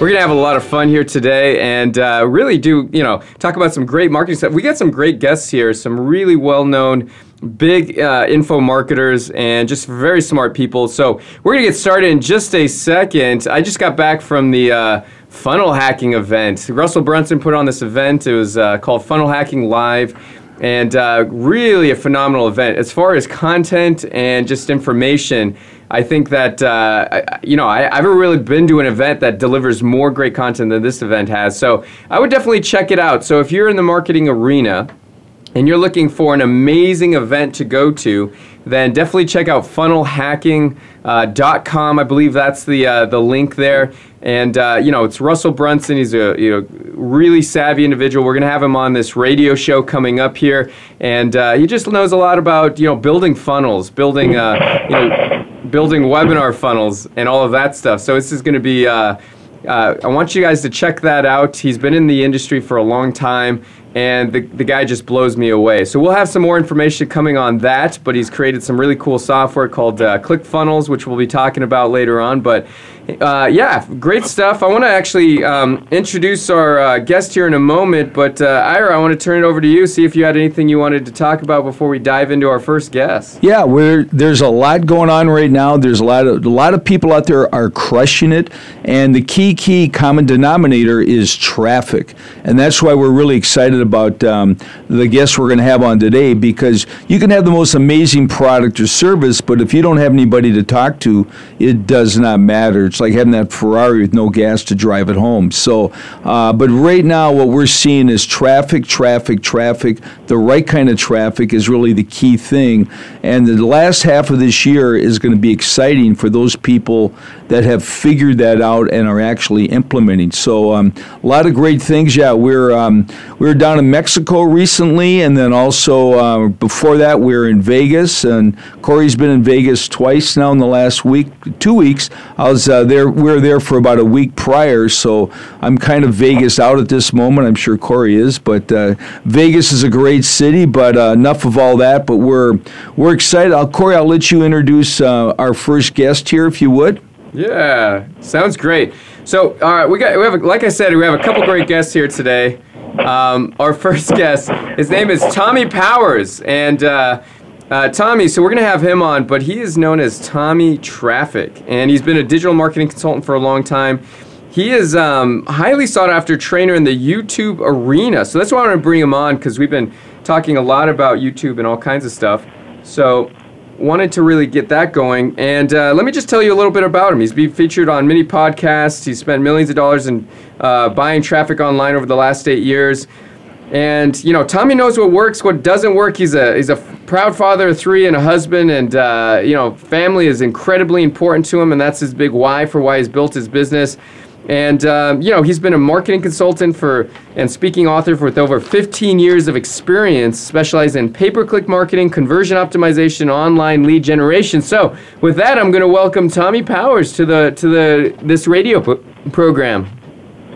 We're gonna have a lot of fun here today, and uh, really do you know talk about some great marketing stuff. We got some great guests here, some really well-known big uh, info marketers and just very smart people. So we're gonna get started in just a second. I just got back from the uh, funnel hacking event. Russell Brunson put on this event. It was uh, called Funnel Hacking Live. And uh, really a phenomenal event. As far as content and just information, I think that, uh, I, you know, I, I've never really been to an event that delivers more great content than this event has. So I would definitely check it out. So if you're in the marketing arena, and you're looking for an amazing event to go to, then definitely check out funnelhacking.com. I believe that's the uh, the link there. And uh, you know, it's Russell Brunson. He's a you know really savvy individual. We're gonna have him on this radio show coming up here, and uh, he just knows a lot about you know building funnels, building uh, you know building webinar funnels, and all of that stuff. So this is gonna be. Uh, uh, I want you guys to check that out. He's been in the industry for a long time and the, the guy just blows me away. So we'll have some more information coming on that, but he's created some really cool software called uh, ClickFunnels, which we'll be talking about later on. But uh, yeah, great stuff. I want to actually um, introduce our uh, guest here in a moment, but uh, Ira, I want to turn it over to you, see if you had anything you wanted to talk about before we dive into our first guest. Yeah, we're, there's a lot going on right now. There's a lot of a lot of people out there are crushing it, and the key key common denominator is traffic, and that's why we're really excited about um, the guests we're going to have on today because you can have the most amazing product or service, but if you don't have anybody to talk to, it does not matter. It's like having that Ferrari with no gas to drive it home. So, uh, but right now, what we're seeing is traffic, traffic, traffic. The right kind of traffic is really the key thing. And the last half of this year is going to be exciting for those people that have figured that out and are actually implementing. So, um, a lot of great things. Yeah, we're um, we were down in Mexico recently, and then also uh, before that, we were in Vegas. And Corey's been in Vegas twice now in the last week, two weeks. I was uh, there. We were there for about a week prior, so I'm kind of Vegas out at this moment. I'm sure Corey is, but uh, Vegas is a great city. But uh, enough of all that. But we're we're excited. I'll, Corey, I'll let you introduce uh, our first guest here, if you would. Yeah, sounds great. So, all right, we got we have a, like I said, we have a couple great guests here today. Um, our first guest, his name is Tommie Powers, and uh, uh, Tommie. So we're gonna have him on, but he is known as Tommie Traffic, and he's been a digital marketing consultant for a long time. He is um, highly sought after trainer in the YouTube arena. So that's why I want to bring him on because we've been talking a lot about YouTube and all kinds of stuff. So wanted to really get that going. And uh, let me just tell you a little bit about him. He's been featured on many podcasts. He's spent millions of dollars in uh, buying traffic online over the last eight years. And you know, Tommie knows what works, what doesn't work. He's a he's a proud father of three and a husband, and uh, you know, family is incredibly important to him, and that's his big why for why he's built his business. And um, you know, he's been a marketing consultant for and speaking author for with over 15 years of experience, specializing in pay-per-click marketing, conversion optimization, online lead generation. So, with that, I'm going to welcome Tommie Powers to the to the this radio p- program.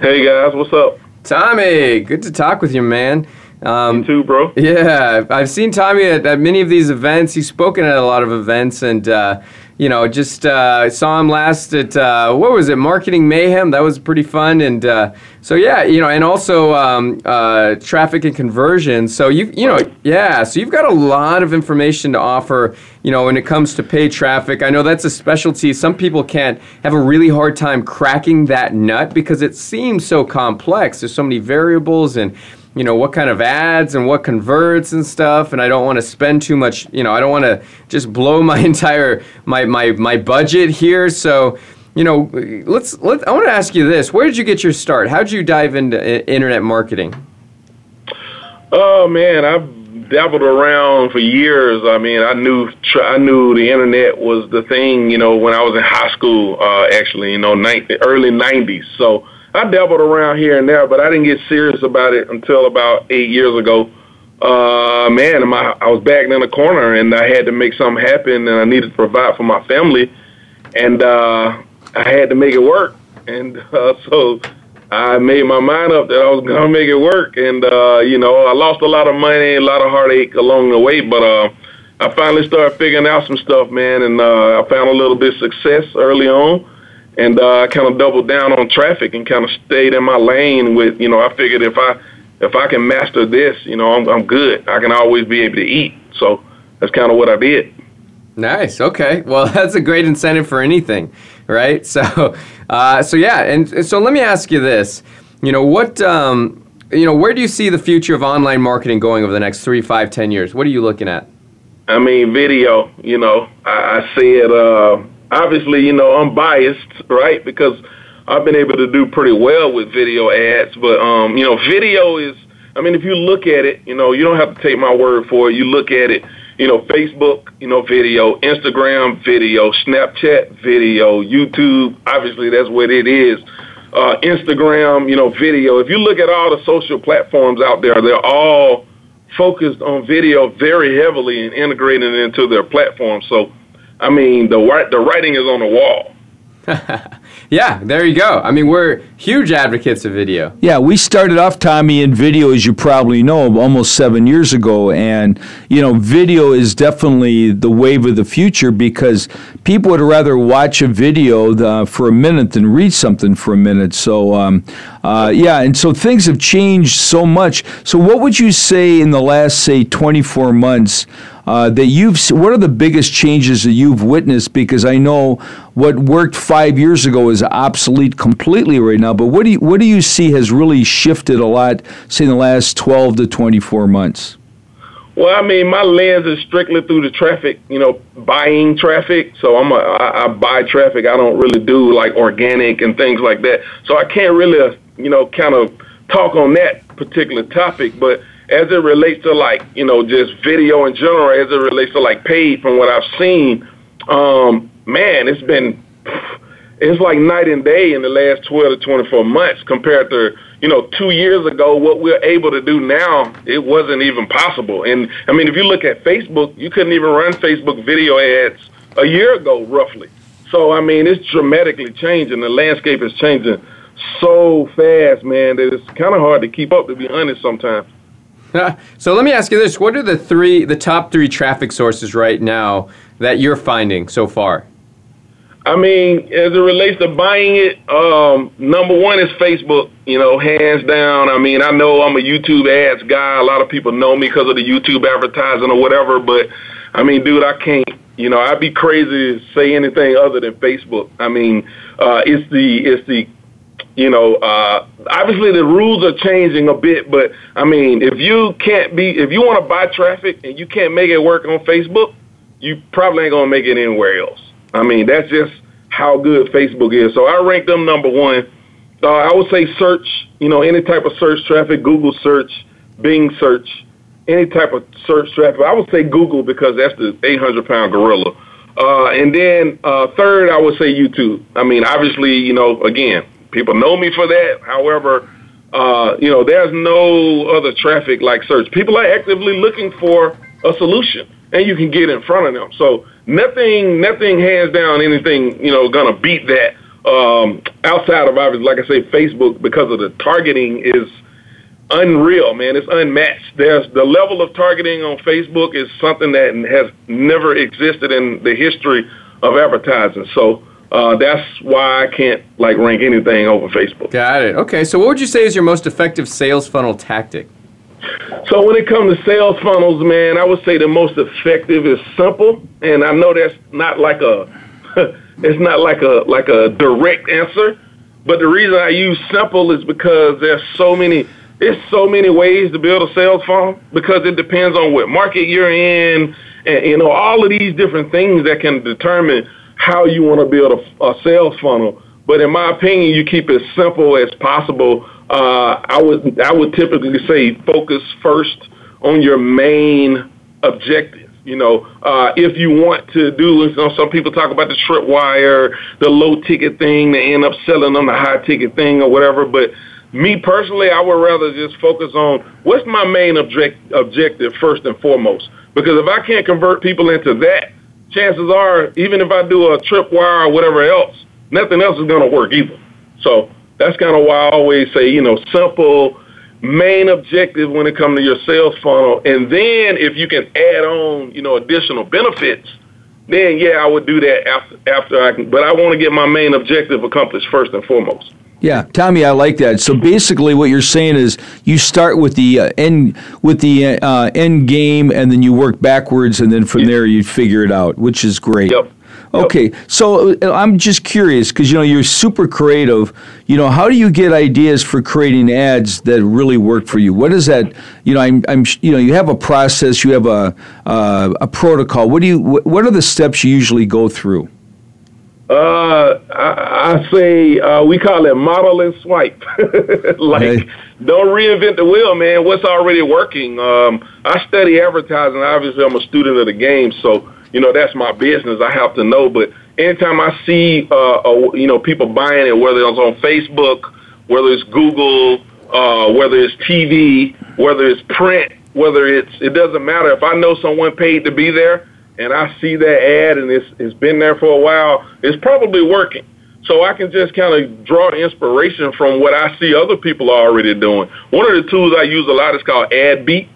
Hey guys, what's up? Tommie, good to talk with you, man. Um, you too, bro. Yeah, I've seen Tommie at, at, many of these events. He's spoken at a lot of events, and uh, you know, just uh, saw him last at uh, what was it, Marketing Mayhem? That was pretty fun, and uh, so yeah, you know, and also um, uh, traffic and conversion. So you you know, yeah, so you've got a lot of information to offer. You know, when it comes to paid traffic, I know that's a specialty. Some people can't have a really hard time cracking that nut because it seems so complex. There's so many variables and you know what kind of ads and what converts and stuff and i don't want to spend too much you know i don't want to just blow my entire my my, my budget here. So you know let's let i want to ask you this. Where did you get your start? How did you dive into internet marketing? Oh man i've dabbled around for years. I mean i knew i knew the internet was the thing you know when i was in high school uh, actually you know early 90s so I dabbled around here and there, but I didn't get serious about it until about eight years ago. Uh, man, my, I was backed in a corner and I had to make something happen and I needed to provide for my family. And, uh, I had to make it work. And, uh, so I made my mind up that I was going to make it work. And, uh, you know, I lost a lot of money, a lot of heartache along the way, but, uh, I finally started figuring out some stuff, man, and uh, I found a little bit of success early on and uh, I kind of doubled down on traffic and kind of stayed in my lane with, you know, I figured if I if I can master this, you know, I'm, I'm good. I can always be able to eat. So that's kind of what I did. Nice. Okay. Well, that's a great incentive for anything, right? So, uh, so yeah, and so let me ask you this. You know, what, um, you know, where do you see the future of online marketing going over the next three, five, ten years? What are you looking at? I mean, video. You know, I, I see it. Uh, obviously, you know, I'm biased, right? Because I've been able to do pretty well with video ads, but um, you know, video is I mean, if you look at it, you know, you don't have to take my word for it. You look at it, you know, Facebook, you know, video, Instagram, video, Snapchat, video, YouTube, obviously that's what it is. Uh, Instagram, you know, video. If you look at all the social platforms out there, they're all focused on video very heavily and integrating it into their platform. So I mean, the the writing is on the wall. yeah, there you go. I mean, we're huge advocates of video. Yeah, we started off, Tommie, in video, as you probably know, almost seven years ago. And, you know, video is definitely the wave of the future because people would rather watch a video uh, for a minute than read something for a minute. So, um, uh, yeah, and so things have changed so much. So, what would you say in the last, say, 24 months? Uh, that you've what are the biggest changes that you've witnessed because I know what worked 5 years ago is obsolete completely right now but what do you what do you see has really shifted a lot say in the last 12 to 24 months well, I mean, my lens is strictly through the traffic, you know, buying traffic. So I'm a, I, I buy traffic. I don't really do like organic and things like that. So I can't really, you know, kind of talk on that particular topic. But as it relates to like, you know, just video in general, as it relates to like paid from what I've seen, um, man, it's been, it's like night and day in the last 12 to 24 months compared to, you know, two years ago, what we're able to do now, it wasn't even possible. And I mean, if you look at Facebook, you couldn't even run Facebook video ads a year ago, roughly. So, I mean, it's dramatically changing. The landscape is changing so fast, man, that it's kind of hard to keep up, to be honest, sometimes. so let me ask you this: What are the three, the top three traffic sources right now that you're finding so far? I mean, as it relates to buying it, um, number one is Facebook. You know, hands down. I mean, I know I'm a YouTube ads guy. A lot of people know me because of the YouTube advertising or whatever. But I mean, dude, I can't. You know, I'd be crazy to say anything other than Facebook. I mean, uh, it's the it's the you know, uh, obviously the rules are changing a bit, but I mean, if you can't be, if you want to buy traffic and you can't make it work on Facebook, you probably ain't gonna make it anywhere else. I mean, that's just how good Facebook is. So I rank them number one. Uh, I would say search, you know, any type of search traffic, Google search, Bing search, any type of search traffic. I would say Google because that's the 800 pound gorilla. Uh, and then uh, third, I would say YouTube. I mean, obviously, you know, again, people know me for that. However, uh, you know, there's no other traffic like search. People are actively looking for a solution, and you can get in front of them. So nothing, nothing hands down, anything you know, gonna beat that. Um, outside of obviously, like I say, Facebook because of the targeting is unreal, man. It's unmatched. There's the level of targeting on Facebook is something that has never existed in the history of advertising. So uh, that's why I can't like rank anything over Facebook. Got it. Okay, so what would you say is your most effective sales funnel tactic? So when it comes to sales funnels, man, I would say the most effective is simple, and I know that's not like a it's not like a like a direct answer, but the reason I use simple is because there's so many there's so many ways to build a sales funnel because it depends on what market you're in and you know all of these different things that can determine how you want to build a, a sales funnel. But in my opinion, you keep it simple as possible. Uh, I would I would typically say focus first on your main objective. You know, uh, if you want to do, you know, some people talk about the tripwire, the low ticket thing, they end up selling on the high ticket thing or whatever. But me personally, I would rather just focus on what's my main object, objective first and foremost. Because if I can't convert people into that, chances are, even if I do a tripwire or whatever else, nothing else is going to work either. So that's kind of why I always say, you know, simple, main objective when it comes to your sales funnel. And then if you can add on, you know, additional benefits, then yeah, I would do that after after I can. But I want to get my main objective accomplished first and foremost. Yeah, Tommie, I like that. So basically, what you're saying is you start with the uh, end with the uh, end game, and then you work backwards, and then from there you figure it out, which is great. Yep. Okay, so uh, I'm just curious because you know you're super creative. You know, how do you get ideas for creating ads that really work for you? What is that? You know, I'm, I'm you know, you have a process, you have a uh, a protocol. What do you? What are the steps you usually go through? Uh, I, I say uh, we call it model and swipe. like, hey. don't reinvent the wheel, man. What's already working? Um, I study advertising. Obviously, I'm a student of the game, so you know that's my business. I have to know. But anytime I see, uh, a, you know, people buying it, whether it's on Facebook, whether it's Google, uh, whether it's TV, whether it's print, whether it's, it doesn't matter. If I know someone paid to be there and I see that ad and it's, it's been there for a while, it's probably working. So I can just kind of draw inspiration from what I see other people are already doing. One of the tools I use a lot is called AdBeat.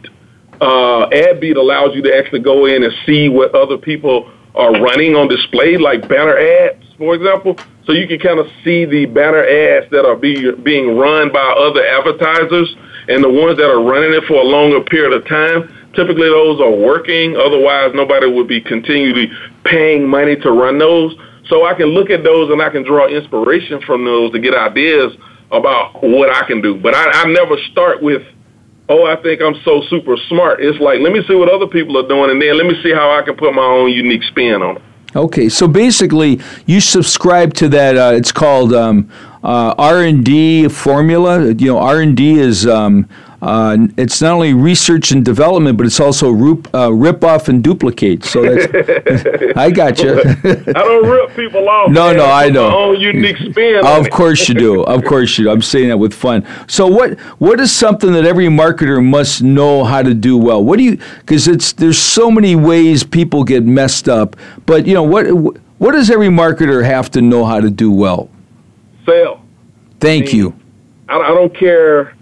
Uh, AdBeat allows you to actually go in and see what other people are running on display, like banner ads, for example. So you can kind of see the banner ads that are be, being run by other advertisers and the ones that are running it for a longer period of time Typically, those are working. Otherwise, nobody would be continually paying money to run those. So I can look at those and I can draw inspiration from those to get ideas about what I can do. But I, I never start with, oh, I think I'm so super smart. It's like, let me see what other people are doing, and then let me see how I can put my own unique spin on it. Okay, so basically, you subscribe to that. Uh, it's called um, uh, R and D formula. You know, R and D is um, uh, it's not only research and development, but it's also rip, uh, rip off and duplicate. So that's, I got you. I don't rip people off. No, man. no, I know. My own unique spin. of course you do. Of course you do. I'm saying that with fun. So what what is something that every marketer must know how to do well? What do you? Because it's there's so many ways people get messed up. But you know what? What does every marketer have to know how to do well? Sell. Thank I mean, you. I, I don't care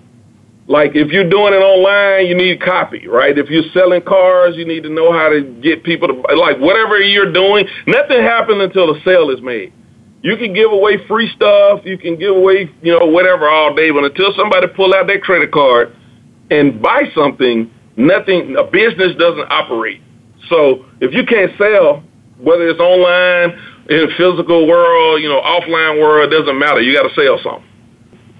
like if you're doing it online, you need copy, right? If you're selling cars, you need to know how to get people to like whatever you're doing. Nothing happens until the sale is made. You can give away free stuff, you can give away, you know, whatever all day, but until somebody pull out their credit card and buy something, nothing a business doesn't operate. So if you can't sell, whether it's online, in physical world, you know, offline world, doesn't matter. You got to sell something.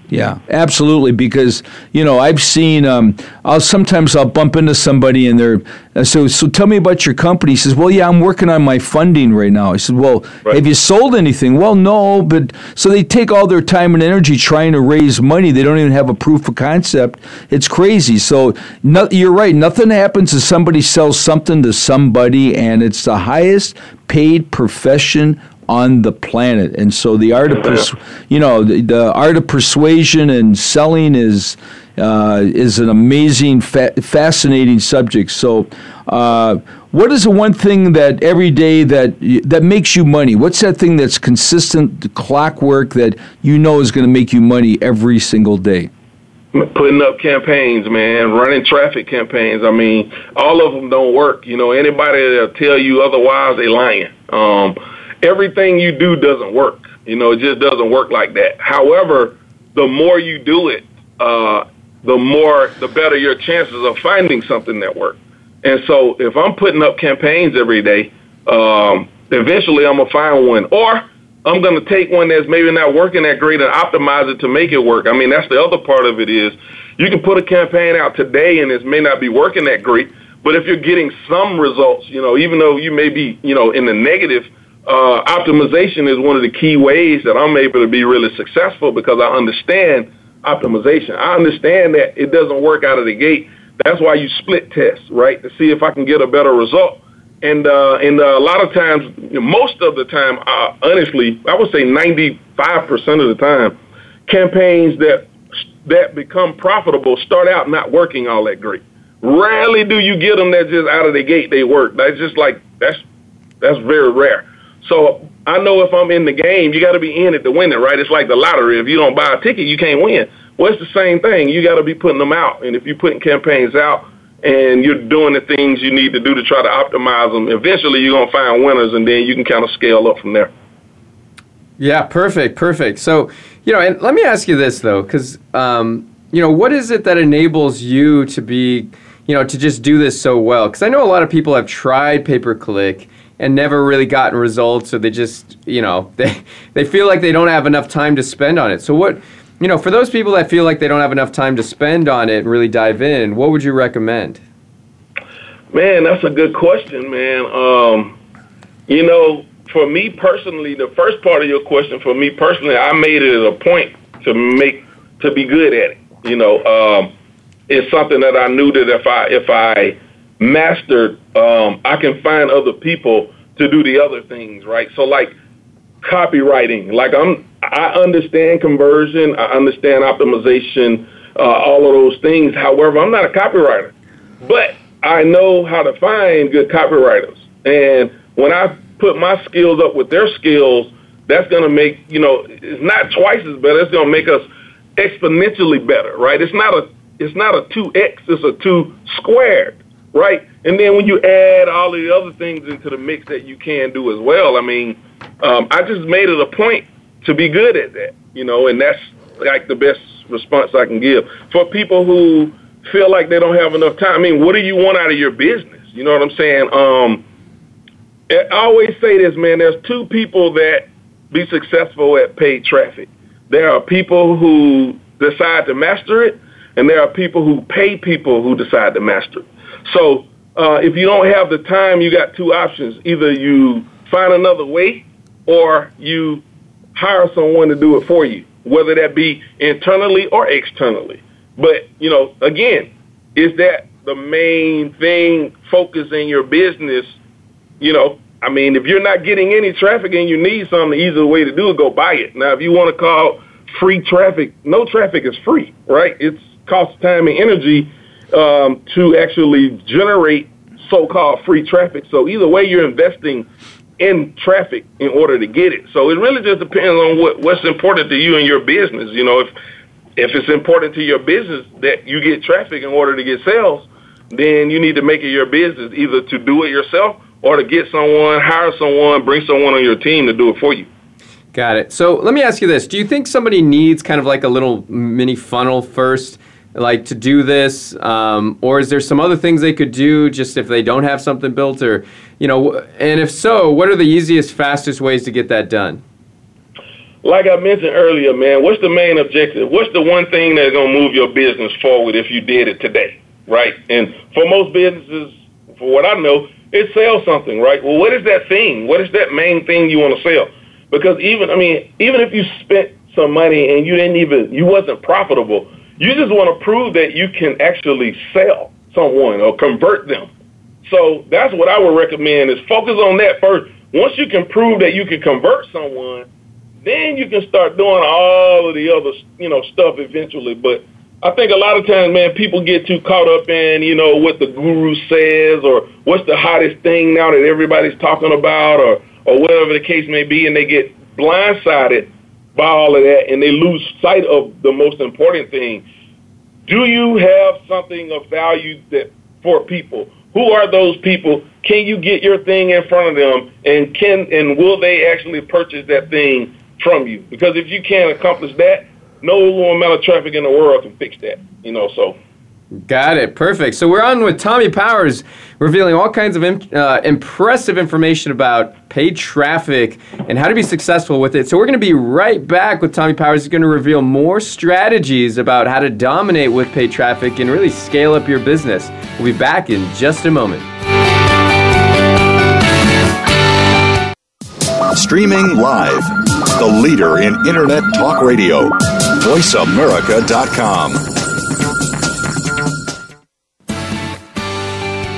Yeah, absolutely. Because you know, I've seen. Um, I'll sometimes I'll bump into somebody and they're uh, so. So tell me about your company. He says, "Well, yeah, I'm working on my funding right now." I said, "Well, right. have you sold anything?" Well, no, but so they take all their time and energy trying to raise money. They don't even have a proof of concept. It's crazy. So no, you're right. Nothing happens if somebody sells something to somebody, and it's the highest paid profession on the planet. And so the art of, pers- you know, the, the, art of persuasion and selling is uh, is an amazing, fa- fascinating subject. So. Uh, what is the one thing that every day that that makes you money? What's that thing that's consistent clockwork that you know is going to make you money every single day? putting up campaigns, man, running traffic campaigns. I mean, all of them don't work. You know, anybody that'll tell you otherwise, they lying. Um, everything you do doesn't work. You know, it just doesn't work like that. However, the more you do it, uh, the more, the better your chances of finding something that works. And so, if I'm putting up campaigns every day, um, eventually I'm gonna find one, or I'm going to take one that's maybe not working that great and optimize it to make it work. I mean, that's the other part of it is you can put a campaign out today and it may not be working that great, but if you're getting some results, you know, even though you may be, you know, in the negative, uh, optimization is one of the key ways that I'm able to be really successful because I understand optimization. I understand that it doesn't work out of the gate. That's why you split test, right? To see if I can get a better result and uh, and uh, a lot of times, most of the time, uh, honestly, I would say 95 percent of the time, campaigns that that become profitable start out not working all that great. Rarely do you get them that just out of the gate they work. That's just like that's that's very rare. So I know if I'm in the game, you got to be in it to win it, right? It's like the lottery. If you don't buy a ticket, you can't win. Well, it's the same thing. You got to be putting them out, and if you're putting campaigns out and you're doing the things you need to do to try to optimize them, eventually you're going to find winners, and then you can kind of scale up from there. Yeah, perfect, perfect. So, you know, and let me ask you this though, because, um, you know, what is it that enables you to be, you know, to just do this so well? Because I know a lot of people have tried pay per click and never really gotten results, or they just, you know, they they feel like they don't have enough time to spend on it. So, what you know, for those people that feel like they don't have enough time to spend on it and really dive in, what would you recommend? Man, that's a good question, man. Um, you know, for me personally, the first part of your question, for me personally, I made it a point to make to be good at it. You know, um, it's something that I knew that if I if I mastered, um, I can find other people to do the other things, right? So, like copywriting, like I'm I understand conversion, I understand optimization, uh, all of those things. However, I'm not a copywriter, but I know how to find good copywriters. And when I put my skills up with their skills, that's going to make, you know, it's not twice as better. It's going to make us exponentially better, right? It's not a, it's not a 2x, it's a 2 squared, right? And then when you add all of the other things into the mix that you can do as well, I mean, um, I just made it a point to be good at that, you know, and that's like the best response I can give. For people who feel like they don't have enough time, I mean, what do you want out of your business? You know what I'm saying? Um, I always say this, man, there's two people that be successful at paid traffic. There are people who decide to master it, and there are people who pay people who decide to master it. So uh, if you don't have the time, you got two options. Either you find another way or you hire someone to do it for you, whether that be internally or externally. But, you know, again, is that the main thing focus in your business? You know, I mean, if you're not getting any traffic and you need something, the easiest way to do it, go buy it. Now, if you want to call free traffic, no traffic is free, right? It's cost time and energy um, to actually generate so-called free traffic. So either way, you're investing in traffic in order to get it. So it really just depends on what, what's important to you and your business. You know, if if it's important to your business that you get traffic in order to get sales, then you need to make it your business either to do it yourself or to get someone, hire someone, bring someone on your team to do it for you. Got it. So let me ask you this: Do you think somebody needs kind of like a little mini funnel first? Like to do this um, or is there some other things they could do just if they don't have something built or you know and if so what are the easiest fastest ways to get that done? Like i mentioned earlier man what's the main objective? What's the one thing that's going to move your business forward if you did it today right? And for most businesses for what i know it sells something right? Well what is that thing? What is that main thing you want to sell? Because even i mean even if you spent some money and you didn't even you wasn't profitable you just want to prove that you can actually sell someone or convert them. So that's what I would recommend is focus on that first. Once you can prove that you can convert someone, then you can start doing all of the other, you know, stuff eventually. But I think a lot of times, man, people get too caught up in, you know, what the guru says or what's the hottest thing now that everybody's talking about or, or whatever the case may be, and they get blindsided by all of that, and they lose sight of the most important thing. do you have something of value that for people? Who are those people? Can you get your thing in front of them, and can and will they actually purchase that thing from you? Because if you can't accomplish that, no amount of traffic in the world can fix that. You know, so Got it. Perfect. So we're on with Tommie Powers, revealing all kinds of uh, impressive information about paid traffic and how to be successful with it. So we're going to be right back with Tommie Powers. He's going to reveal more strategies about how to dominate with paid traffic and really scale up your business. We'll be back in just a moment. Streaming live, the leader in Internet Talk Radio, VoiceAmerica.com.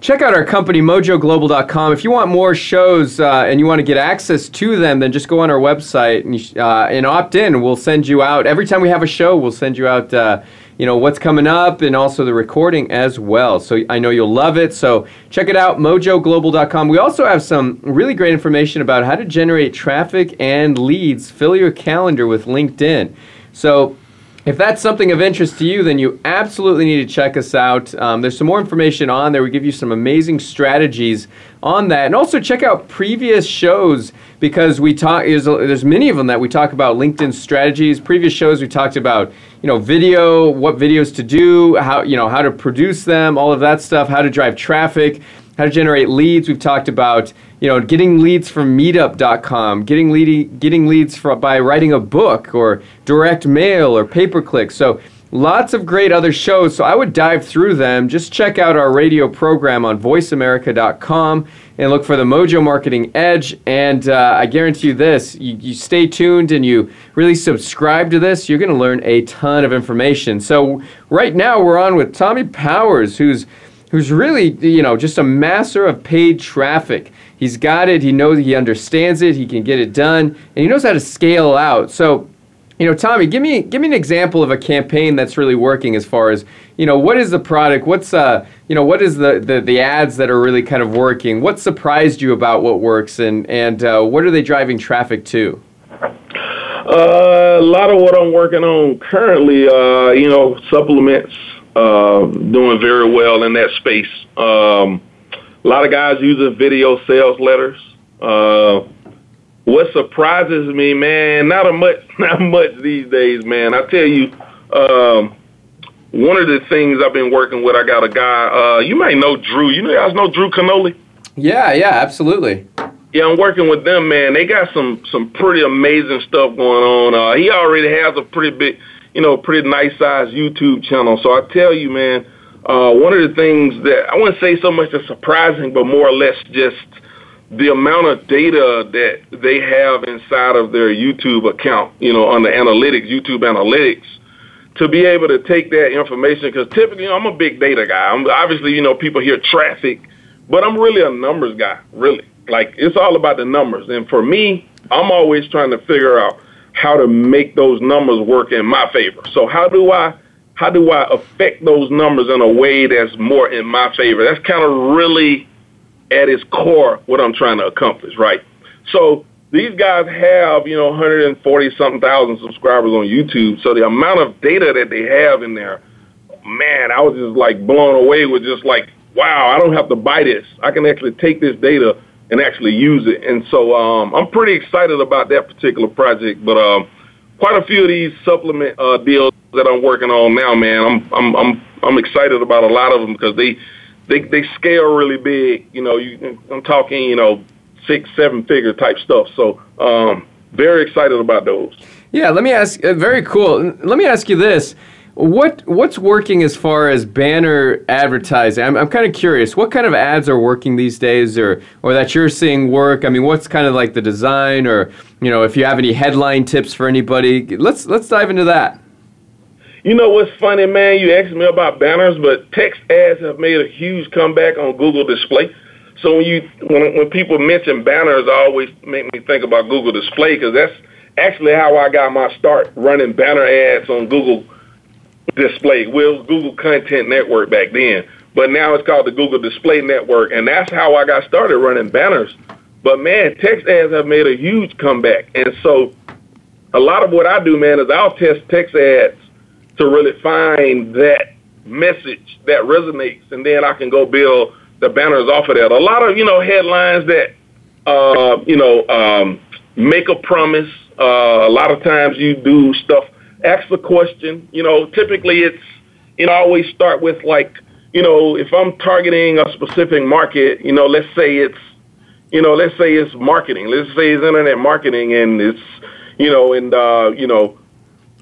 Check out our company, mojoglobal.com. If you want more shows uh, and you want to get access to them, then just go on our website and, uh, and opt in. We'll send you out every time we have a show. We'll send you out, uh, you know, what's coming up and also the recording as well. So I know you'll love it. So check it out, mojoglobal.com. We also have some really great information about how to generate traffic and leads. Fill your calendar with LinkedIn. So if that's something of interest to you, then you absolutely need to check us out. Um, there's some more information on there. We give you some amazing strategies on that, and also check out previous shows because we talk. There's, there's many of them that we talk about LinkedIn strategies. Previous shows we talked about you know video, what videos to do, how you know how to produce them, all of that stuff, how to drive traffic, how to generate leads. We've talked about you know, getting leads from meetup.com, getting lead, getting leads by writing a book or direct mail or pay per click. So lots of great other shows. So I would dive through them. Just check out our radio program on voiceamerica.com and look for the Mojo Marketing Edge. And uh, I guarantee you this you, you stay tuned and you really subscribe to this, you're going to learn a ton of information. So right now we're on with Tommie Powers, who's who's really, you know, just a master of paid traffic. He's got it. He knows he understands it. He can get it done, and he knows how to scale out. So, you know, Tommie, give me give me an example of a campaign that's really working as far as you know what is the product, what's uh you know what is the the, the ads that are really kind of working, what surprised you about what works, and and uh, what are they driving traffic to? Uh, a lot of what I'm working on currently, uh, you know, supplements uh, doing very well in that space. Um, a lot of guys using video sales letters. Uh, what surprises me, man, not a much, not much these days, man. I tell you, um, one of the things I've been working with, I got a guy. Uh, you may know Drew. You know, guys know Drew Canole. Yeah, yeah, absolutely. Yeah, I'm working with them, man. They got some some pretty amazing stuff going on. Uh, he already has a pretty big, you know, pretty nice sized YouTube channel. So I tell you, man, uh, one of the things that I wouldn't say so much as surprising, but more or less just the amount of data that they have inside of their YouTube account, you know, on the analytics, YouTube analytics, to be able to take that information, because typically, you know, I'm a big data guy. I'm obviously, you know, people hear traffic, but I'm really a numbers guy, really. Like, it's all about the numbers. And for me, I'm always trying to figure out how to make those numbers work in my favor. So how do I how do I affect those numbers in a way that's more in my favor? That's kind of really at its core what I'm trying to accomplish, right? So these guys have, you know, 140 something thousand subscribers on YouTube. So the amount of data that they have in there, man, I was just like blown away with just like, wow, I don't have to buy this. I can actually take this data and actually use it. And so um, I'm pretty excited about that particular project. But um, quite a few of these supplement uh, deals that I'm working on now, man, I'm I'm I'm I'm excited about a lot of them because they they they scale really big. You know, you I'm talking, you know, six seven figure type stuff. So um, very excited about those. Yeah, let me ask. Uh, very cool. Let me ask you this. What what's working as far as banner advertising? I'm, I'm kind of curious. What kind of ads are working these days, or or that you're seeing work? I mean, what's kind of like the design, or you know, if you have any headline tips for anybody? Let's let's dive into that. You know what's funny, man? You asked me about banners, but text ads have made a huge comeback on Google Display. So when you when when people mention banners, I always make me think about Google Display because that's actually how I got my start running banner ads on Google display. Well, Google Content Network back then, but now it's called the Google Display Network, and that's how I got started running banners. But man, text ads have made a huge comeback, and so a lot of what I do, man, is I'll test text ads to really find that message that resonates, and then I can go build the banners off of that. A lot of you know headlines that uh, you know um, make a promise. Uh, a lot of times you do stuff ask the question. You know, typically it's, you know, I always start with like, you know, if I'm targeting a specific market, you know, let's say it's, you know, let's say it's marketing. Let's say it's internet marketing and it's, you know, and, uh, you know,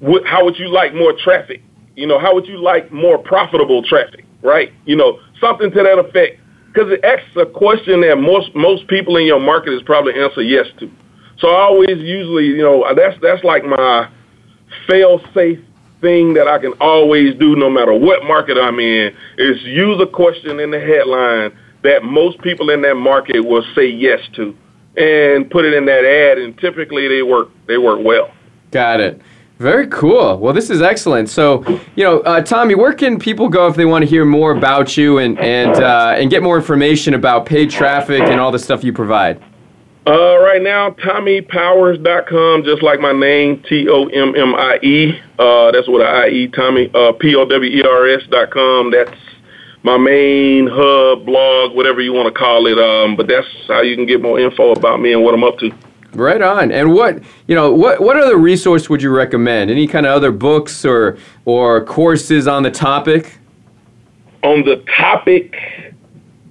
wh- how would you like more traffic? You know, how would you like more profitable traffic, right? You know, something to that effect. Because it asks a question that most most people in your market is probably answer yes to. So I always usually, you know, that's that's like my fail safe thing that I can always do no matter what market I'm in is use a question in the headline that most people in that market will say yes to and put it in that ad and typically they work they work well. Got it. Very cool. Well, this is excellent. So, you know, uh, Tommie, where can people go if they want to hear more about you and and uh, and get more information about paid traffic and all the stuff you provide? Uh, right now, TommiePowers.com, just like my name, T O M M I E. Uh, that's what I E, Tommie, uh, P O W E R S.com. That's my main hub, blog, whatever you want to call it. Um, but that's how you can get more info about me and what I'm up to. Right on. And what you know, what what other resource would you recommend? Any kind of other books or or courses on the topic? On the topic,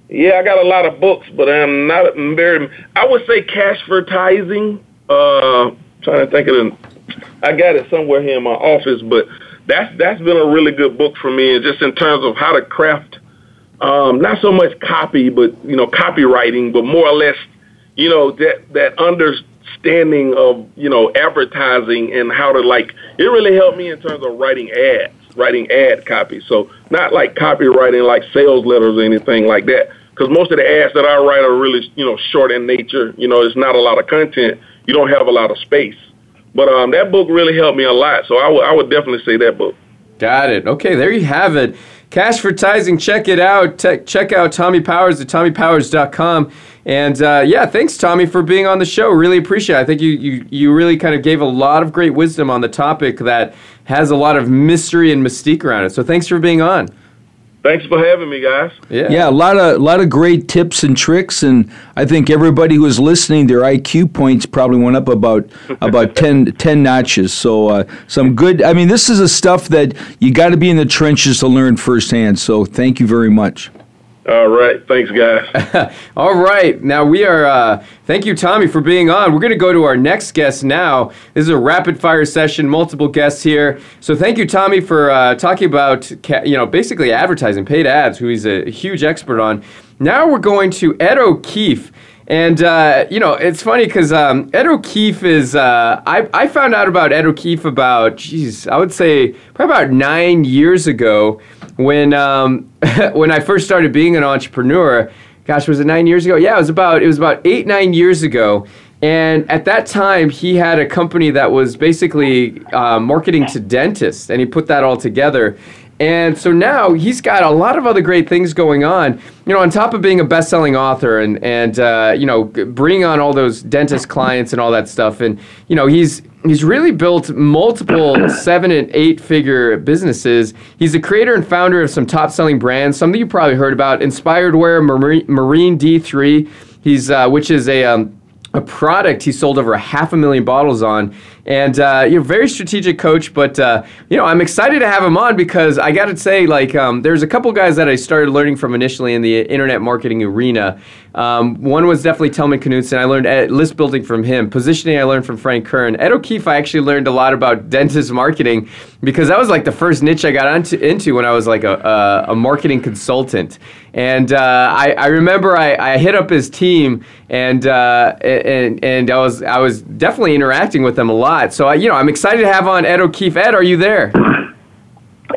yeah, I got a lot of books, but I'm not very. I would say Cashvertising. Uh, trying to think of it. I got it somewhere here in my office, but that's that's been a really good book for me, just in terms of how to craft. Um, not so much copy, but you know, copywriting, but more or less, you know, that that understanding of you know advertising and how to like. It really helped me in terms of writing ads writing ad copy. So not like copywriting like sales letters or anything like that. Because most of the ads that I write are really, you know, short in nature. You know, it's not a lot of content. You don't have a lot of space. But um, that book really helped me a lot. So I, would definitely say that book. Got it. Okay, there you have it. Cash Cashvertising, check it out. Te- check out Tommie Powers at TommiePowers.com. And uh, yeah, thanks, Tommie, for being on the show. Really appreciate it. I think you, you, you really kind of gave a lot of great wisdom on the topic that has a lot of mystery and mystique around it. So thanks for being on. Thanks for having me, guys. Yeah. Yeah, a lot of a lot of great tips and tricks, and I think everybody who was listening, their IQ points probably went up about about 10, 10 notches. So uh, some good. I mean, this is a stuff that you got to be in the trenches to learn firsthand. So thank you very much. All right. Thanks, guys. All right. Now we are, uh, thank you, Tommie, for being on. We're going to go to our next guest now. This is a rapid fire session, multiple guests here. So thank you, Tommie, for uh, talking about, you know, basically advertising, paid ads, who he's a huge expert on. Now we're going to Ed O'Keefe. And, uh, you know, it's funny because um, Ed O'Keefe is, uh, I, I found out about Ed O'Keefe about, geez, I would say probably about nine years ago when um, when I first started being an entrepreneur. Gosh, was it nine years ago? Yeah, it was about it was about eight nine years ago. And at that time, he had a company that was basically uh, marketing to dentists, and he put that all together. And so now he's got a lot of other great things going on. You know, on top of being a best-selling author and and uh, you know bringing on all those dentist clients and all that stuff, and you know he's he's really built multiple seven and eight figure businesses. He's the creator and founder of some top-selling brands. Some that you probably heard about: Inspired Wear, Marine, Marine D3. He's uh, which is a um, a product he sold over a half a million bottles on. And uh, you know, very strategic coach, but uh, you know, I'm excited to have him on because I got to say, like, um, there's a couple guys that I started learning from initially in the internet marketing arena. Um, one was definitely Tellman Knudson. I learned ed- list building from him. Positioning I learned from Frank Kern. Ed O'Keefe, I actually learned a lot about dentist marketing because that was like the first niche I got onto, into when I was like a, a, a marketing consultant. And uh, I, I, remember I, I, hit up his team, and, uh, and and I was I was definitely interacting with them a lot. So I, you know I'm excited to have on Ed O'Keefe. Ed, are you there?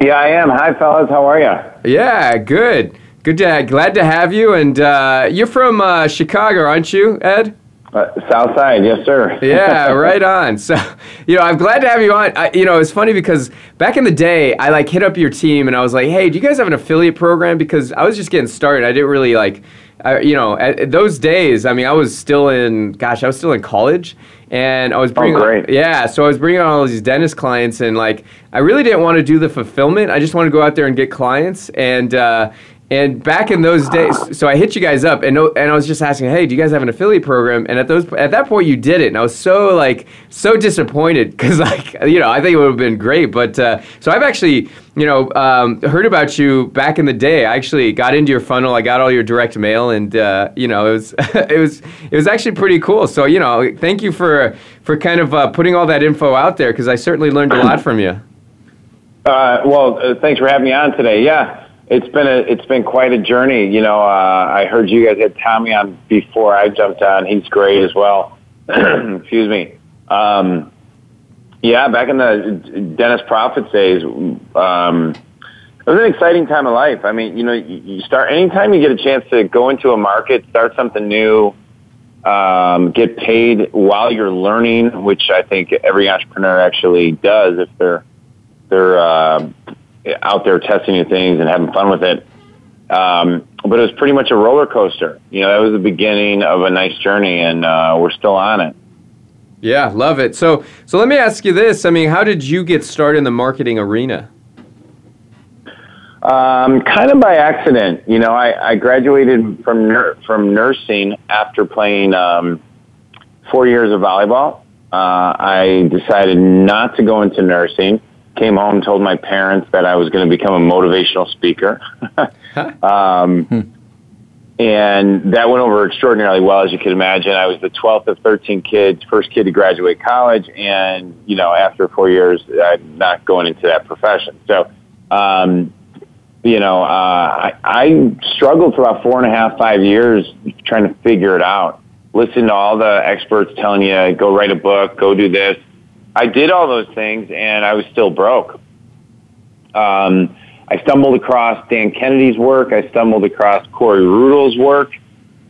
Yeah, I am. Hi, fellas. How are you? Yeah, good. Good to glad to have you. And uh, you're from uh, Chicago, aren't you, Ed? Uh, South Side, yes, sir. yeah, right on. So, you know, I'm glad to have you on. I, you know, it's funny because back in the day, I like hit up your team and I was like, "Hey, do you guys have an affiliate program?" Because I was just getting started. I didn't really like, uh, you know, at, at those days. I mean, I was still in, gosh, I was still in college, and I was bringing, oh, great. yeah. So I was bringing on all these dentist clients, and like, I really didn't want to do the fulfillment. I just wanted to go out there and get clients, and uh, and back in those days, so I hit you guys up, and and I was just asking, hey, do you guys have an affiliate program? And at those at that point, you did it, and I was so like so disappointed because like you know I think it would have been great, but uh, so I've actually you know um, heard about you back in the day. I actually got into your funnel, I got all your direct mail, and uh, you know it was it was it was actually pretty cool. So you know, thank you for for kind of uh, putting all that info out there because I certainly learned a lot from you. Uh, well, uh, thanks for having me on today. Yeah it's been a it's been quite a journey. You know, uh, I heard you guys had Tommie on before I jumped on. He's great as well. Excuse me. Um, yeah, back in the Dentist Profits days, um, it was an exciting time of life. I mean, you know, you start anytime you get a chance to go into a market, start something new, um, get paid while you're learning, which I think every entrepreneur actually does if they're they're uh, out there testing new things and having fun with it. Um, but it was pretty much a roller coaster. You know, that was the beginning of a nice journey, and uh, we're still on it. Yeah, love it. So, so let me ask you this. I mean, how did you get started in the marketing arena? Um, kind of by accident. You know, I, I graduated from nur- from nursing after playing um, four years of volleyball. Uh, I decided not to go into nursing came home, told my parents that I was going to become a motivational speaker. um, hmm. and that went over extraordinarily well, as you could imagine. I was the 12th of 13 kids, first kid to graduate college, and, you know, after four years, I'm not going into that profession. So, um, you know, uh, I, I struggled for about four and a half, five years trying to figure it out. Listen to all the experts telling you, go write a book, go do this I did all those things and I was still broke. Um, I stumbled across Dan Kennedy's work. I stumbled across Corey Rudl's work.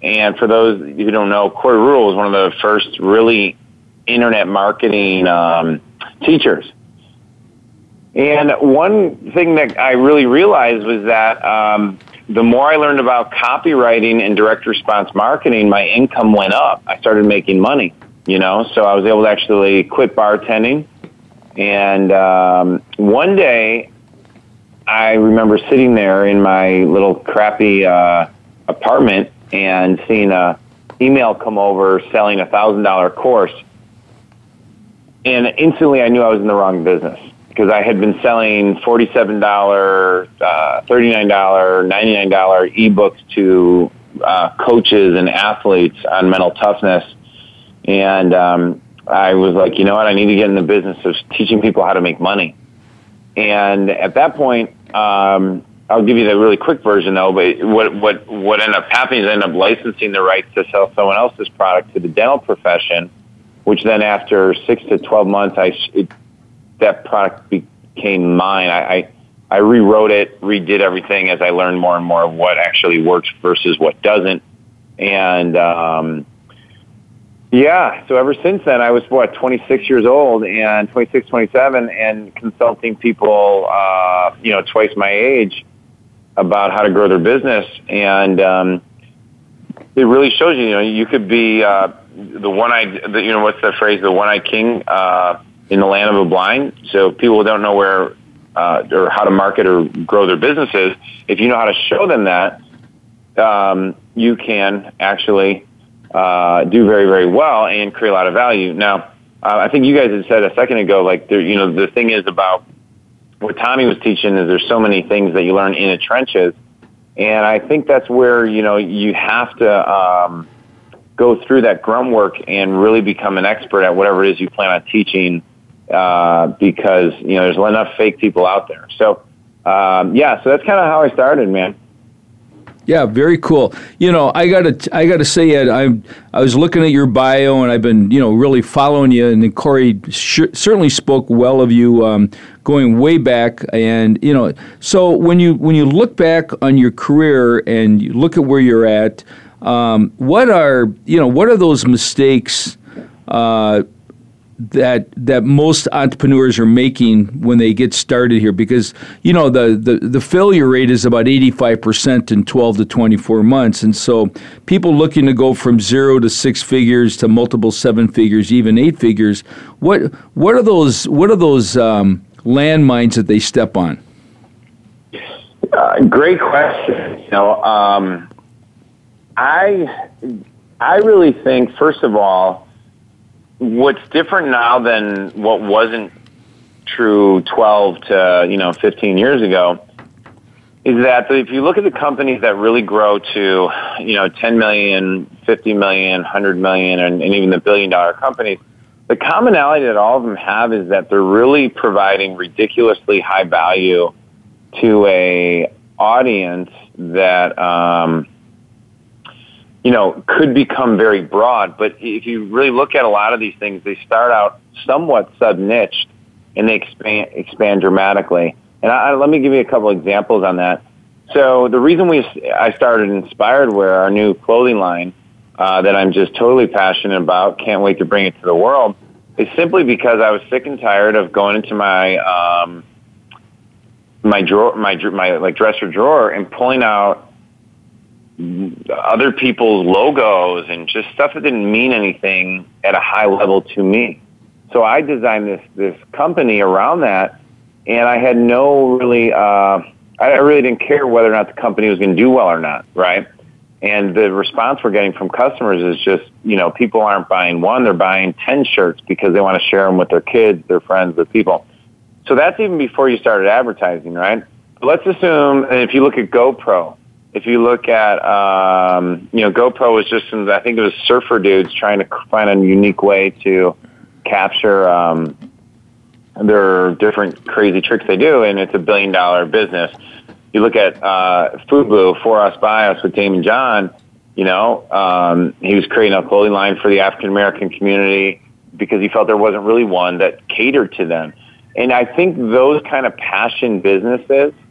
And for those who don't know, Corey Rudl was one of the first really internet marketing um, teachers. And one thing that I really realized was that um, the more I learned about copywriting and direct response marketing, my income went up. I started making money, you know, so I was able to actually quit bartending. And um, one day, I remember sitting there in my little crappy uh, apartment and seeing a email come over selling a thousand dollar course, and instantly I knew I was in the wrong business because I had been selling $47, uh, $39, $99 ebooks to uh, coaches and athletes on mental toughness. And um, I was like, you know what? I need to get in the business of teaching people how to make money. And at that point, um, I'll give you the really quick version though. But what what what ended up happening is I ended up licensing the rights to sell someone else's product to the dental profession, which then after six to twelve months, I it that product became mine. I, I I rewrote it, redid everything as I learned more and more of what actually works versus what doesn't. And um, yeah, so ever since then, I was what 26 years old and 26, 27, and consulting people, uh, you know, twice my age about how to grow their business. And um, it really shows you, you know, you could be uh, the one-eyed, the, you know, what's the phrase, the one-eyed king. Uh, in the land of the blind. So people don't know where uh, or how to market or grow their businesses. If you know how to show them that, um, you can actually uh, do very very well and create a lot of value. Now, uh, I think you guys had said a second ago, like there, you know, the thing is about what Tommie was teaching is there's so many things that you learn in the trenches, and I think that's where you know you have to. Um, go through that grunt work and really become an expert at whatever it is you plan on teaching uh, because you know there's enough fake people out there. So um, yeah, so that's kind of how I started, man. Yeah, very cool. You know, I gotta, I gotta say, Ed, I, I was looking at your bio, and I've been, you know, really following you. And Corey sh- certainly spoke well of you, um, going way back. And you know, so when you when you look back on your career and you look at where you're at, um, what are you know, what are those mistakes? Uh, that that most entrepreneurs are making when they get started here because you know the, the, the failure rate is about 85% in 12 to 24 months. And so people looking to go from zero to six figures to multiple seven figures even eight figures what what are those what are those um, landmines that they step on? Uh, great question. You know um, I I really think first of all what's different now than what wasn't true 12 to you know 15 years ago is that if you look at the companies that really grow to you know 10 million 50 million 100 million and, and even the billion dollar companies the commonality that all of them have is that they're really providing ridiculously high value to a audience that um, you know, could become very broad. But if you really look at a lot of these things, they start out somewhat sub-niched and they expand, expand dramatically. And I, let me give you a couple examples on that. So the reason we I started Inspired Wear, our new clothing line uh, that I'm just totally passionate about, can't wait to bring it to the world, is simply because I was sick and tired of going into my um, my drawer, my my like dresser drawer, and pulling out other people's logos and just stuff that didn't mean anything at a high level to me. So I designed this this company around that, and I had no really. Uh, I really didn't care whether or not the company was going to do well or not, right? And the response we're getting from customers is just, you know, people aren't buying one; they're buying ten shirts because they want to share them with their kids, their friends, their people. So that's even before you started advertising, right? let's assume, and if you look at GoPro, if you look at, um, you know, GoPro was just, some, I think it was surfer dudes trying to find a unique way to capture um, their different crazy tricks they do, and it's a billion dollar business. You look at uh, Fubu, For Us By Us with Daymond John, you know, um, he was creating a clothing line for the African American community because he felt there wasn't really one that catered to them. And I think those kind of passion businesses –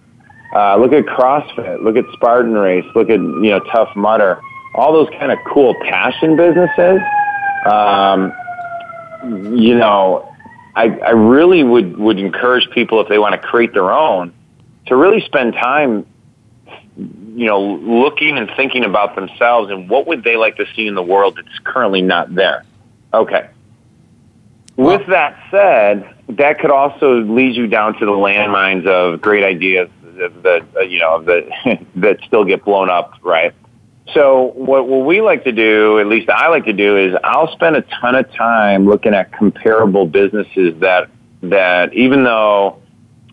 uh, look at CrossFit. Look at Spartan Race. Look at you know Tough Mudder. All those kind of cool passion businesses. Um, you know, I, I really would, would encourage people if they want to create their own to really spend time, you know, looking and thinking about themselves and what would they like to see in the world that's currently not there. Okay. With that said, that could also lead you down to the landmines of great ideas that, uh, you know that that still get blown up, right? So what, what we like to do, at least I like to do, is I'll spend a ton of time looking at comparable businesses that that even though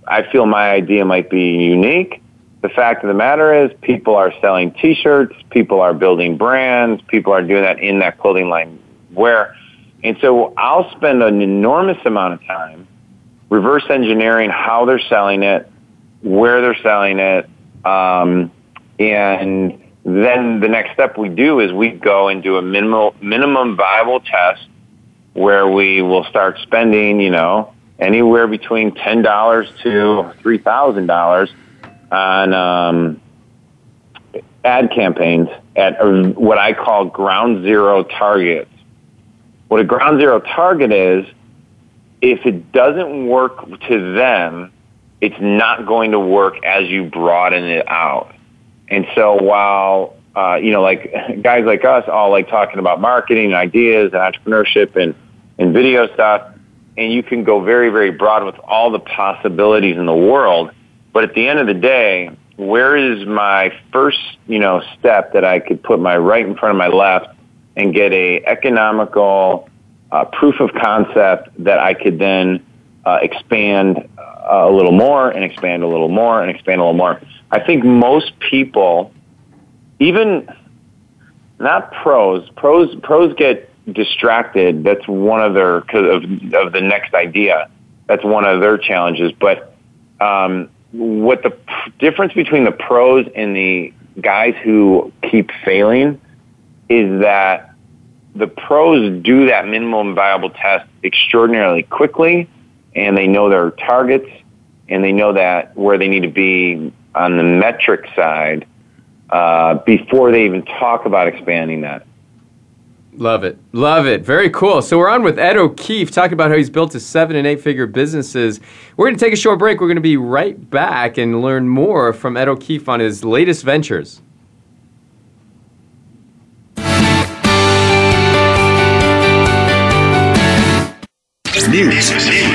I feel my idea might be unique, the fact of the matter is people are selling T-shirts, people are building brands, people are doing that in that clothing line where, and so I'll spend an enormous amount of time reverse engineering how they're selling it, where they're selling it, um, and then the next step we do is we go and do a minimal, minimum viable test where we will start spending, you know, anywhere between ten dollars to three thousand dollars on um, ad campaigns at what I call ground zero targets. What a ground zero target is, if it doesn't work to them, it's not going to work as you broaden it out. And so while, uh, you know, like guys like us all like talking about marketing and ideas and entrepreneurship and, and video stuff, and you can go very, very broad with all the possibilities in the world. But at the end of the day, where is my first, you know, step that I could put my right in front of my left and get a economical uh, proof of concept that I could then uh, expand uh, a little more and expand a little more and expand a little more. I think most people, even not pros, pros pros get distracted. That's one of their cause of of the next idea. That's one of their challenges. But um, what the p- difference between the pros and the guys who keep failing is that the pros do that minimum viable test extraordinarily quickly and they know their targets and they know that where they need to be on the metric side uh, before they even talk about expanding that. Love it. Love it. Very cool. So we're on with Ed O'Keefe talking about how he's built his seven and eight figure businesses. We're going to take a short break. We're going to be right back and learn more from Ed O'Keefe on his latest ventures. News,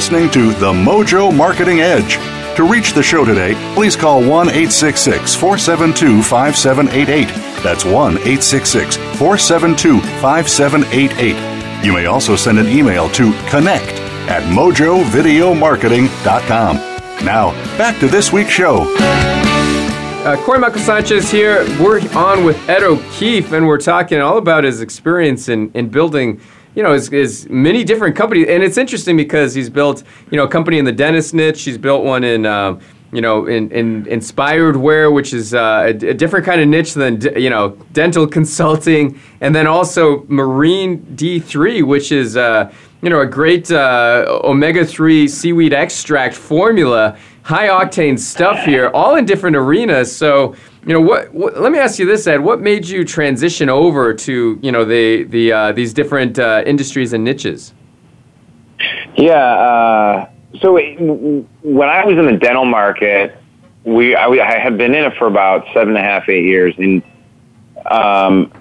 listening to The Mojo Marketing Edge. To reach the show today, please call 1 866 472 5788. That's 1 866 472 5788. You may also send an email to connect at mojovideomarketing.com. Now, back to this week's show. Uh, Corey Michael Sanchez here. We're on with Ed O'Keefe, and we're talking all about his experience in, in building you know, his, his many different companies. And it's interesting because he's built, you know, a company in the dentist niche. He's built one in, uh, you know, in, in inspired wear, which is uh, a, a, different kind of niche than, you know, dental consulting. And then also Marine D3, which is, uh, you know, a great uh, omega 3 seaweed extract formula, high octane stuff here, all in different arenas. So, you know what, what, let me ask you this ed. What made you transition over to you know the the uh, these different uh, industries and niches? Yeah uh, so when i was in the dental market we I, I, had been in it for about seven and a half eight years and um,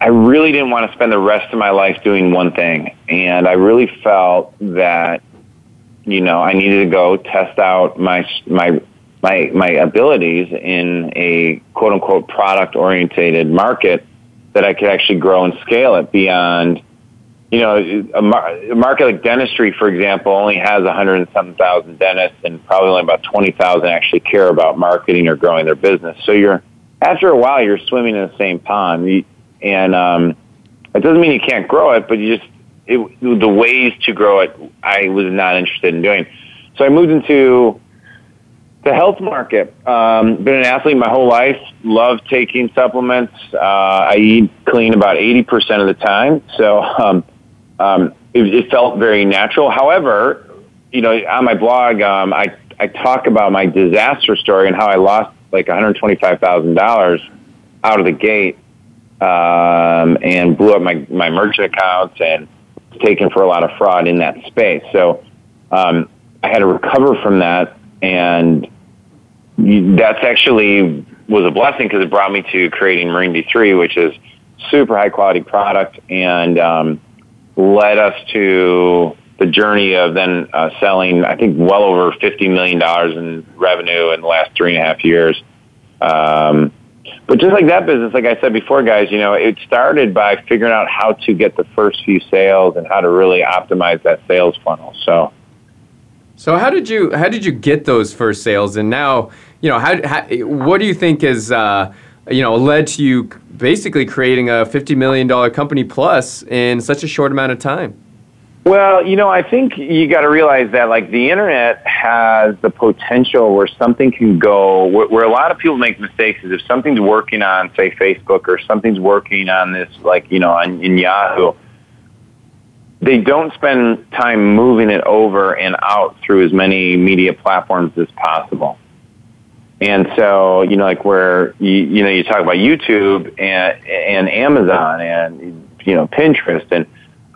i really didn't want to spend the rest of my life doing one thing and i really felt that you know i needed to go test out my my my my abilities in a quote unquote product orientated market that I could actually grow and scale it beyond. You know, a, mar- a market like dentistry, for example, only has a hundred and something thousand dentists, and probably only about twenty thousand actually care about marketing or growing their business. So you're after a while you're swimming in the same pond, and um, it doesn't mean you can't grow it, but you just it, the ways to grow it, I was not interested in doing. So I moved into the health market. Um, been an athlete my whole life. Love taking supplements. Uh, I eat clean about 80% of the time. So um, um, it, it felt very natural. However, you know, on my blog, um, I, I talk about my disaster story and how I lost like $125,000 out of the gate um, and blew up my, my merchant accounts and taken for a lot of fraud in that space. So um, I had to recover from that and that's actually was a blessing because it brought me to creating Marine D3, which is super high quality product, and um, led us to the journey of then uh, selling, I think, well over fifty million dollars in revenue in the last three and a half years. Um, but just like that business, like I said before, guys, you know, it started by figuring out how to get the first few sales and how to really optimize that sales funnel. So, so how did you how did you get those first sales? And now you know, how, how what do you think is, uh, you know, led to you basically creating a $50 million company plus in such a short amount of time? Well, you know, I think you got to realize that like the internet has the potential where something can go where, where, a lot of people make mistakes is if something's working on say Facebook or something's working on this like, you know, on in Yahoo, they don't spend time moving it over and out through as many media platforms as possible. And so, you know, like where you, you know you talk about YouTube and and Amazon and you know Pinterest and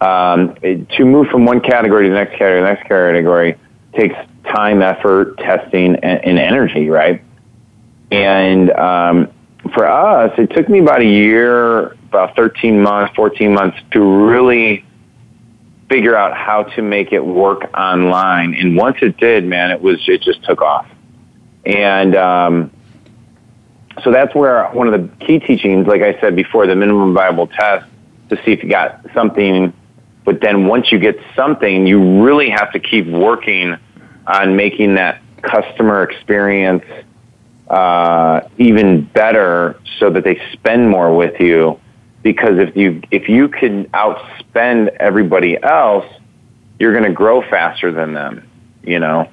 um, to move from one category to the next category, the next category takes time, effort, testing, and, and energy, right? And um, for us, it took me about a year, about 13 months, 14 months to really figure out how to make it work online. And once it did, man, it was it just took off. And um, so that's where one of the key teachings, like I said before, the minimum viable test to see if you got something. But then once you get something, you really have to keep working on making that customer experience uh, even better so that they spend more with you. Because if you if you can outspend everybody else, you're going to grow faster than them. You know.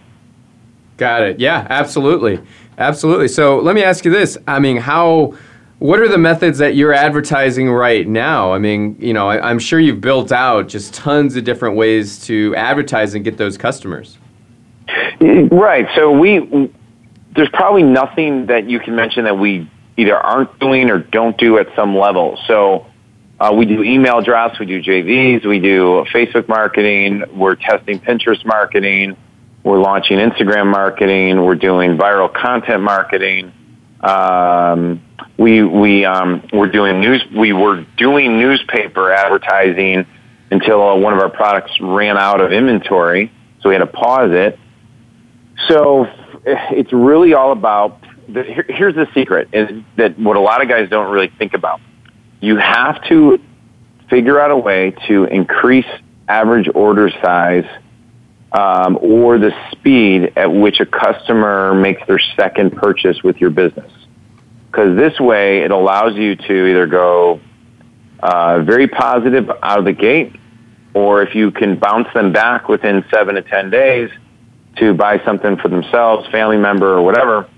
Got it. Yeah, absolutely. Absolutely. So let me ask you this. I mean, how, what are the methods that you're advertising right now? I mean, you know, I, am sure you've built out just tons of different ways to advertise and get those customers. Right. So we, there's probably nothing that you can mention that we either aren't doing or don't do at some level. So Uh, we do email drafts, we do JVs, we do Facebook marketing, we're testing Pinterest marketing, we're launching Instagram marketing, we're doing viral content marketing. Um, we we um, we're doing news. We were doing newspaper advertising until uh, one of our products ran out of inventory, so we had to pause it. So it's really all about. The, here, here's the secret: is that what a lot of guys don't really think about. You have to figure out a way to increase average order size um, or the speed at which a customer makes their second purchase with your business because this way it allows you to either go uh, very positive out of the gate, or if you can bounce them back within seven to ten days to buy something for themselves, family member, or whatever,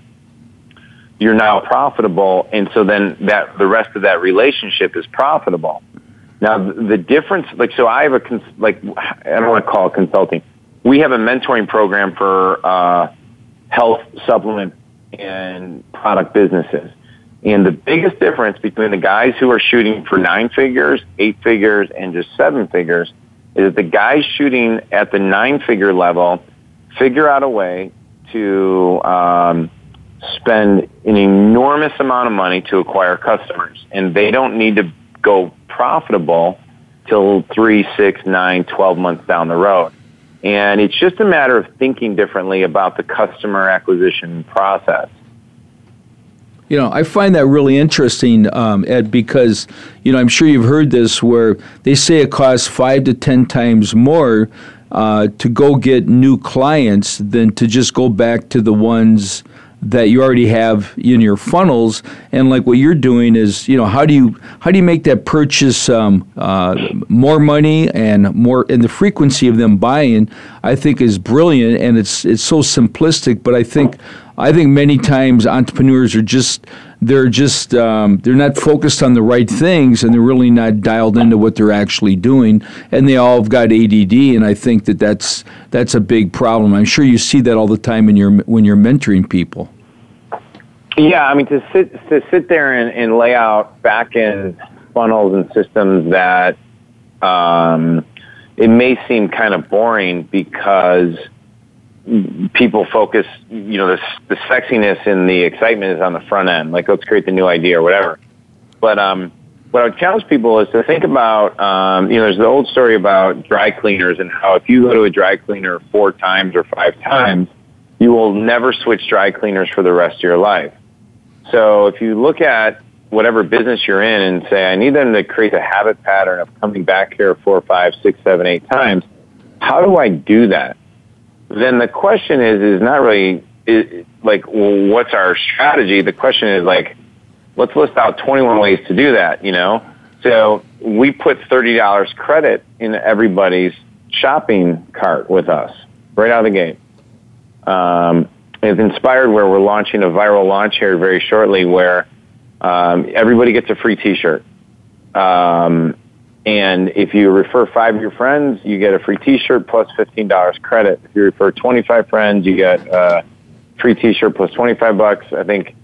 you're now profitable, and so then that the rest of that relationship is profitable. Now the difference, like so, I have a like I don't want to call it consulting. We have a mentoring program for uh, health supplement and product businesses. And the biggest difference between the guys who are shooting for nine figures, eight figures, and just seven figures is that the guys shooting at the nine figure level figure out a way to um, spend an enormous amount of money to acquire customers. And they don't need to go profitable till three, six, nine, twelve months down the road. And it's just a matter of thinking differently about the customer acquisition process. You know, I find that really interesting, um, Ed, because you know I'm sure you've heard this where they say it costs five to ten times more uh, to go get new clients than to just go back to the ones that you already have in your funnels. And like what you're doing is you know how do you how do you make that purchase um, uh, more money and more and the frequency of them buying i think is brilliant. And it's it's so simplistic. But i think I think many times entrepreneurs are just they're just um, they're not focused on the right things and they're really not dialed into what they're actually doing and they all have got ADD and I think that that's that's a big problem. I'm sure you see that all the time in your when you're mentoring people. Yeah, I mean to sit to sit there and, and lay out back end funnels and systems that um, it may seem kind of boring because people focus, you know, the, the sexiness and the excitement is on the front end. Like, let's create the new idea or whatever. But um, what I would challenge people is to think about, um, you know, there's the old story about dry cleaners and how if you go to a dry cleaner four times or five times, you will never switch dry cleaners for the rest of your life. So if you look at whatever business you're in and say, I need them to create a habit pattern of coming back here four, five, six, seven, eight times, how do I do that? Then the question is is not really is, like what's our strategy. The question is like let's list out 21 ways to do that. You know, so we put thirty dollars credit in everybody's shopping cart with us right out of the gate. Um, it's Inspired Wear we're launching a viral launch here very shortly where um, everybody gets a free T-shirt. Um, and if you refer five of your friends, you get a free T-shirt plus fifteen dollars credit. If you refer twenty-five friends, you get a free T-shirt plus twenty-five bucks. I think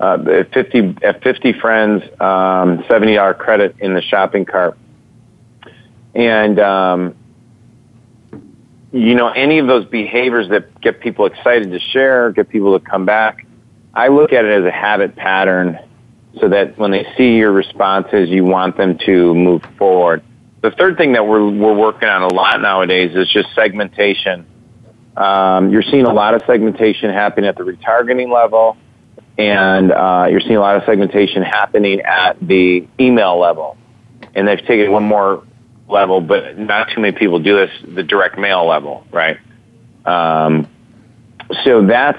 uh, at fifty at fifty friends, um, seventy dollar credit in the shopping cart. And um, you know, any of those behaviors that get people excited to share, get people to come back. I look at it as a habit pattern so that when they see your responses, you want them to move forward. The third thing that we're, we're working on a lot nowadays is just segmentation. Um, you're seeing a lot of segmentation happening at the retargeting level, and uh, you're seeing a lot of segmentation happening at the email level. And they've taken one more level, but not too many people do this, the direct mail level, right? Um, so that's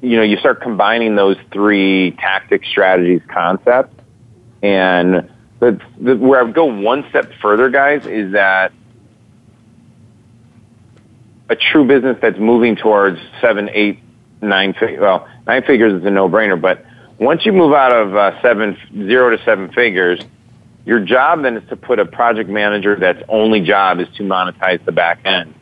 you know, you start combining those three tactics, strategies, concepts, and the, the, where I would go one step further, guys, is that a true business that's moving towards seven, eight, nine. Well, nine figures is a no-brainer, but once you move out of uh, seven, zero to seven figures, your job then is to put a project manager that's only job is to monetize the back end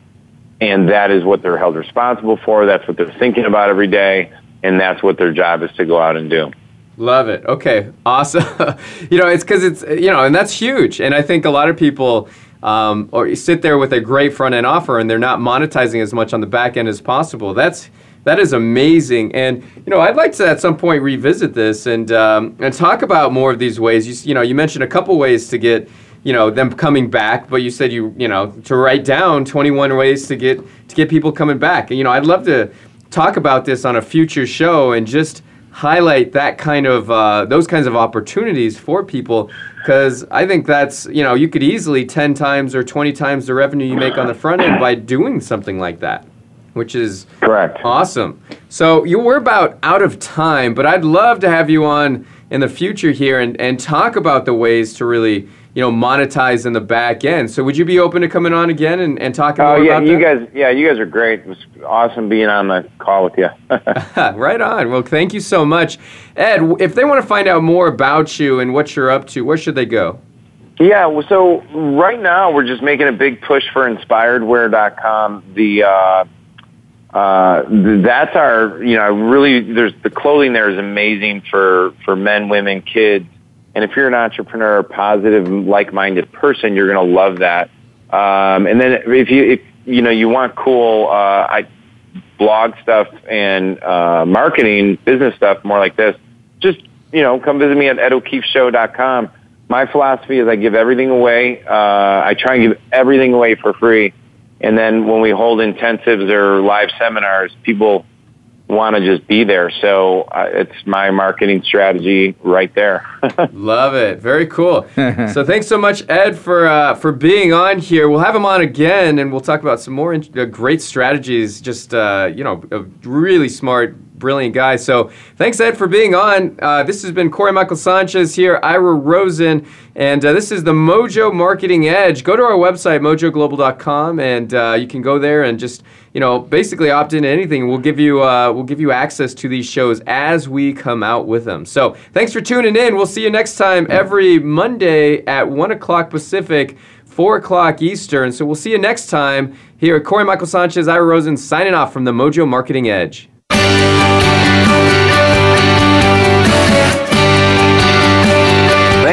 and that is what they're held responsible for. That's what they're thinking about every day, and that's what their job is to go out and do. Love it. Okay, awesome. you know, it's because it's you know, and that's huge. And I think a lot of people um, or sit there with a great front end offer and they're not monetizing as much on the back end as possible. That's that is amazing. And you know, I'd like to at some point revisit this and um, and talk about more of these ways. You, you know, you mentioned a couple ways to get you know them coming back, but you said you you know to write down 21 ways to get to get people coming back. And you know, I'd love to talk about this on a future show and just highlight that kind of uh, those kinds of opportunities for people because I think that's you know you could easily 10 times or 20 times the revenue you make on the front end by doing something like that which is correct awesome so you were about out of time but I'd love to have you on in the future here and, and talk about the ways to really you know, monetize in the back end. So would you be open to coming on again and, and talking oh, yeah, about you that? guys, yeah, you guys are great. It was awesome being on the call with you. right on. Well, thank you so much. Ed, if they want to find out more about you and what you're up to, where should they go? Yeah, well, so right now we're just making a big push for inspiredwear.com. The uh, uh, that's our, you know, really, there's the clothing there is amazing for for men, women, kids and if you're an entrepreneur, positive, like-minded person, you're going to love that. Um, and then if you, if, you know, you want cool, uh, I, blog stuff and, uh, marketing, business stuff, more like this, just, you know, come visit me at edokeefeshow.com. My philosophy is I give everything away. Uh, I try and give everything away for free. And then when we hold intensives or live seminars, people want to just be there. So uh, it's my marketing strategy right there. Love it. Very cool. so thanks so much, Ed, for uh, for being on here. We'll have him on again, and we'll talk about some more in- uh, great strategies. Just uh, you know, a really smart. Brilliant guy. So thanks, Ed, for being on. Uh, this has been Corey Michael Sanchez here, Ira Rosen, and uh, this is the Mojo Marketing Edge. Go to our website, mojoglobal.com, and you can go there and just you know, basically opt into anything. We'll give you uh, we'll give you access to these shows as we come out with them. So thanks for tuning in. We'll see you next time every Monday at one o'clock Pacific, four o'clock Eastern. So we'll see you next time here at Corey Michael Sanchez, Ira Rosen signing off from the Mojo Marketing Edge.